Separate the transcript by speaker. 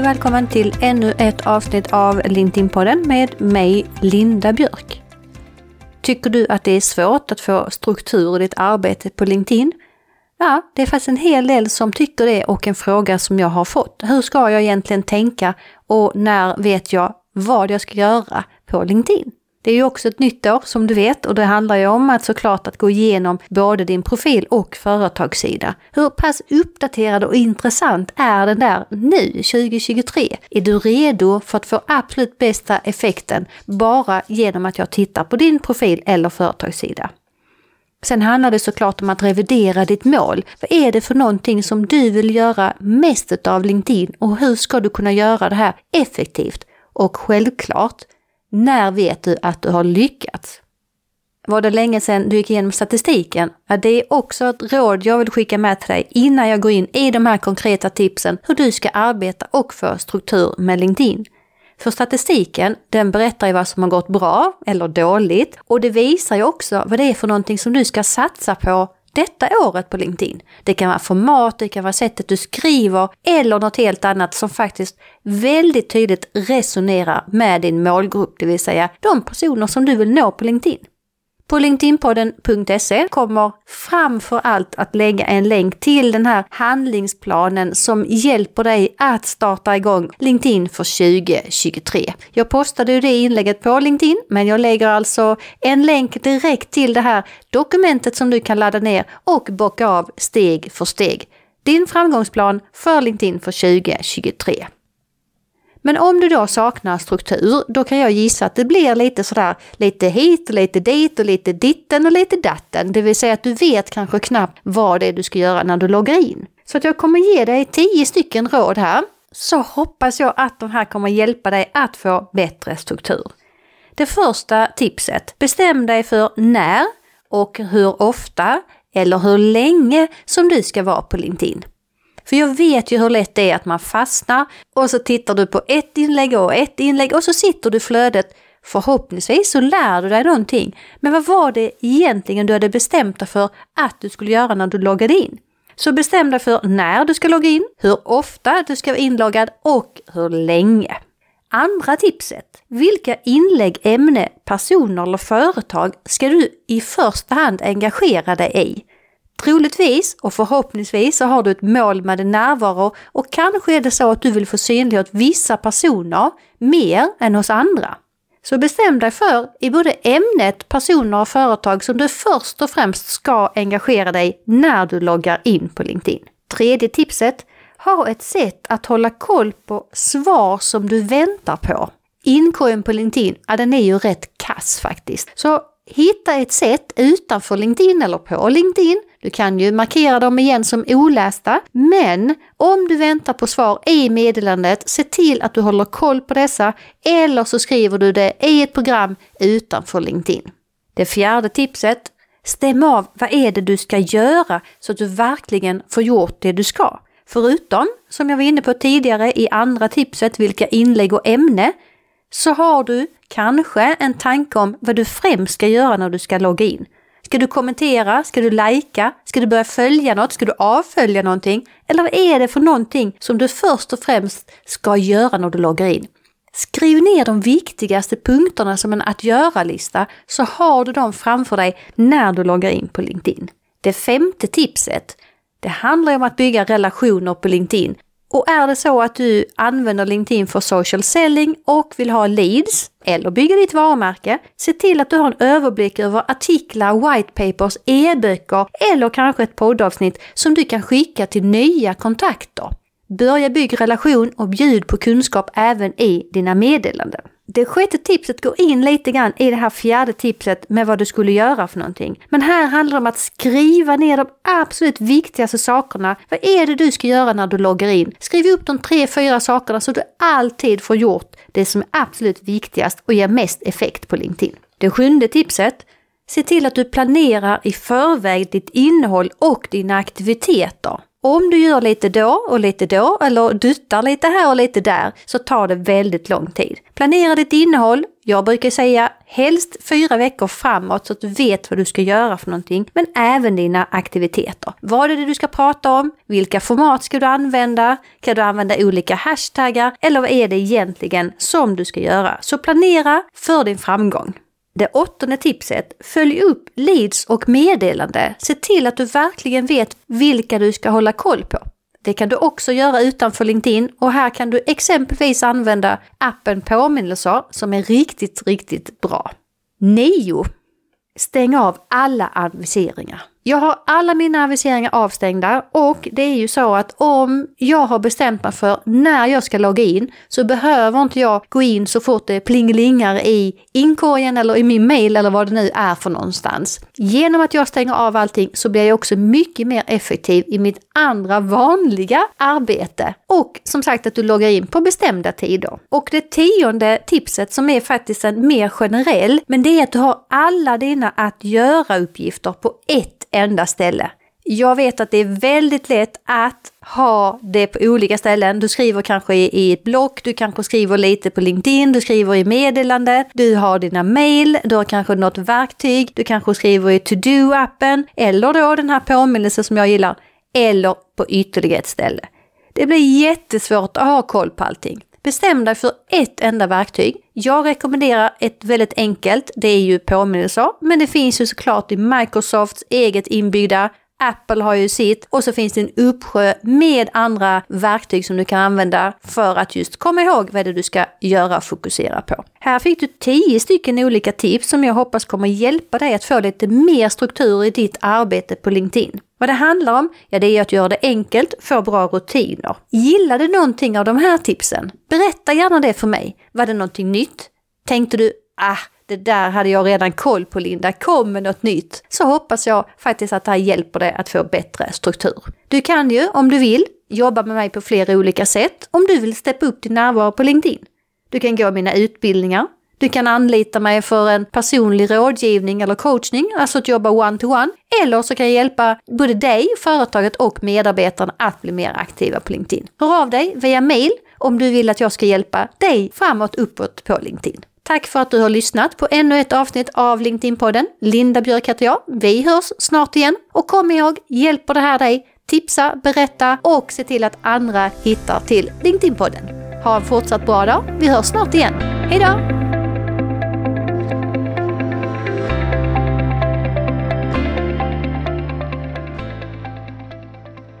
Speaker 1: Hej och välkommen till ännu ett avsnitt av LinkedIn-podden med mig, Linda Björk. Tycker du att det är svårt att få struktur i ditt arbete på LinkedIn? Ja, det är faktiskt en hel del som tycker det och en fråga som jag har fått. Hur ska jag egentligen tänka och när vet jag vad jag ska göra på LinkedIn? Det är ju också ett nytt år som du vet och det handlar ju om att såklart att gå igenom både din profil och företagssida. Hur pass uppdaterad och intressant är den där nu 2023? Är du redo för att få absolut bästa effekten bara genom att jag tittar på din profil eller företagssida? Sen handlar det såklart om att revidera ditt mål. Vad är det för någonting som du vill göra mest av LinkedIn och hur ska du kunna göra det här effektivt? Och självklart, när vet du att du har lyckats? Var det länge sedan du gick igenom statistiken? Ja, det är också ett råd jag vill skicka med till dig innan jag går in i de här konkreta tipsen hur du ska arbeta och få struktur med LinkedIn. För statistiken, den berättar ju vad som har gått bra eller dåligt och det visar ju också vad det är för någonting som du ska satsa på detta året på LinkedIn. Det kan vara format, det kan vara sättet du skriver eller något helt annat som faktiskt väldigt tydligt resonerar med din målgrupp, det vill säga de personer som du vill nå på LinkedIn. På LinkedInpodden.se kommer framför allt att lägga en länk till den här handlingsplanen som hjälper dig att starta igång LinkedIn för 2023. Jag postade ju det inlägget på LinkedIn, men jag lägger alltså en länk direkt till det här dokumentet som du kan ladda ner och bocka av steg för steg. Din framgångsplan för LinkedIn för 2023. Men om du då saknar struktur, då kan jag gissa att det blir lite sådär lite hit och lite dit och lite ditten och lite datten. Det vill säga att du vet kanske knappt vad det är du ska göra när du loggar in. Så att jag kommer ge dig tio stycken råd här. Så hoppas jag att de här kommer hjälpa dig att få bättre struktur. Det första tipset, bestäm dig för när och hur ofta eller hur länge som du ska vara på LinkedIn. För jag vet ju hur lätt det är att man fastnar och så tittar du på ett inlägg och ett inlägg och så sitter du i flödet. Förhoppningsvis så lär du dig någonting. Men vad var det egentligen du hade bestämt dig för att du skulle göra när du loggade in? Så bestäm dig för när du ska logga in, hur ofta du ska vara inloggad och hur länge. Andra tipset. Vilka inlägg, ämne, personer eller företag ska du i första hand engagera dig i? Troligtvis och förhoppningsvis så har du ett mål med din närvaro och kanske är det så att du vill få synlighet vissa personer mer än hos andra. Så bestäm dig för i både ämnet, personer och företag som du först och främst ska engagera dig när du loggar in på LinkedIn. Tredje tipset, ha ett sätt att hålla koll på svar som du väntar på. Inkorgen på LinkedIn, ja den är ju rätt kass faktiskt. Så hitta ett sätt utanför LinkedIn eller på LinkedIn du kan ju markera dem igen som olästa, men om du väntar på svar i meddelandet, se till att du håller koll på dessa eller så skriver du det i ett program utanför LinkedIn. Det fjärde tipset, stäm av vad är det du ska göra så att du verkligen får gjort det du ska. Förutom, som jag var inne på tidigare i andra tipset, vilka inlägg och ämne, så har du kanske en tanke om vad du främst ska göra när du ska logga in. Ska du kommentera? Ska du lajka? Ska du börja följa något? Ska du avfölja någonting? Eller vad är det för någonting som du först och främst ska göra när du loggar in? Skriv ner de viktigaste punkterna som en att göra-lista så har du dem framför dig när du loggar in på LinkedIn. Det femte tipset, det handlar om att bygga relationer på LinkedIn och är det så att du använder LinkedIn för social selling och vill ha leads eller bygga ditt varumärke, se till att du har en överblick över artiklar, white papers, e-böcker eller kanske ett poddavsnitt som du kan skicka till nya kontakter. Börja bygga relation och bjud på kunskap även i dina meddelanden. Det sjätte tipset går in lite grann i det här fjärde tipset med vad du skulle göra för någonting. Men här handlar det om att skriva ner de absolut viktigaste sakerna. Vad är det du ska göra när du loggar in? Skriv upp de tre, fyra sakerna så du alltid får gjort det som är absolut viktigast och ger mest effekt på LinkedIn. Det sjunde tipset Se till att du planerar i förväg ditt innehåll och dina aktiviteter. Om du gör lite då och lite då eller duttar lite här och lite där så tar det väldigt lång tid. Planera ditt innehåll. Jag brukar säga helst fyra veckor framåt så att du vet vad du ska göra för någonting. Men även dina aktiviteter. Vad är det du ska prata om? Vilka format ska du använda? Kan du använda olika hashtaggar? Eller vad är det egentligen som du ska göra? Så planera för din framgång. Det åttonde tipset, följ upp leads och meddelande. Se till att du verkligen vet vilka du ska hålla koll på. Det kan du också göra utanför LinkedIn och här kan du exempelvis använda appen Påminnelser som är riktigt, riktigt bra. 9. Stäng av alla aviseringar. Jag har alla mina aviseringar avstängda och det är ju så att om jag har bestämt mig för när jag ska logga in så behöver inte jag gå in så fort det plingelingar i inkorgen eller i min mail eller vad det nu är för någonstans. Genom att jag stänger av allting så blir jag också mycket mer effektiv i mitt andra vanliga arbete. Och som sagt att du loggar in på bestämda tider. Och det tionde tipset som är faktiskt en mer generell, men det är att du har alla dina att göra-uppgifter på ett enda ställe. Jag vet att det är väldigt lätt att ha det på olika ställen. Du skriver kanske i, ett block, du kanske skriver lite på LinkedIn, du skriver i meddelande, du har dina mail, du har kanske något verktyg, du kanske skriver i to-do-appen eller då den här påminnelsen som jag gillar, eller på ytterligare ett ställe. Det blir jättesvårt att ha koll på allting. Bestäm dig för ett enda verktyg. Jag rekommenderar ett väldigt enkelt, det är ju påminnelser, men det finns ju såklart i Microsofts eget inbyggda Apple har ju sitt och så finns det en uppsjö med andra verktyg som du kan använda för att just komma ihåg vad det är du ska göra och fokusera på. Här fick du 10 stycken olika tips som jag hoppas kommer hjälpa dig att få lite mer struktur i ditt arbete på LinkedIn. Vad det handlar om, ja det är att göra det enkelt, få bra rutiner. Gillar du någonting av de här tipsen? Berätta gärna det för mig. Var det någonting nytt? Tänkte du, ah, det där hade jag redan koll på Linda, kom med något nytt. Så hoppas jag faktiskt att det här hjälper dig att få bättre struktur. Du kan ju, om du vill, jobba med mig på flera olika sätt om du vill steppa upp din närvaro på LinkedIn. Du kan gå mina utbildningar, du kan anlita mig för en personlig rådgivning eller coachning, alltså att jobba one-to-one. -one. Eller så kan jag hjälpa både dig, företaget och medarbetarna att bli mer aktiva på LinkedIn. Hör av dig via mail om du vill att jag ska hjälpa dig framåt, uppåt på LinkedIn. Tack för att du har lyssnat på ännu ett avsnitt av LinkedIn-podden. Linda Björk heter jag. Vi hörs snart igen. Och kom ihåg, hjälper det här dig? Tipsa, berätta och se till att andra hittar till LinkedIn-podden. Ha en fortsatt bra dag. Vi hörs snart igen. Hejdå!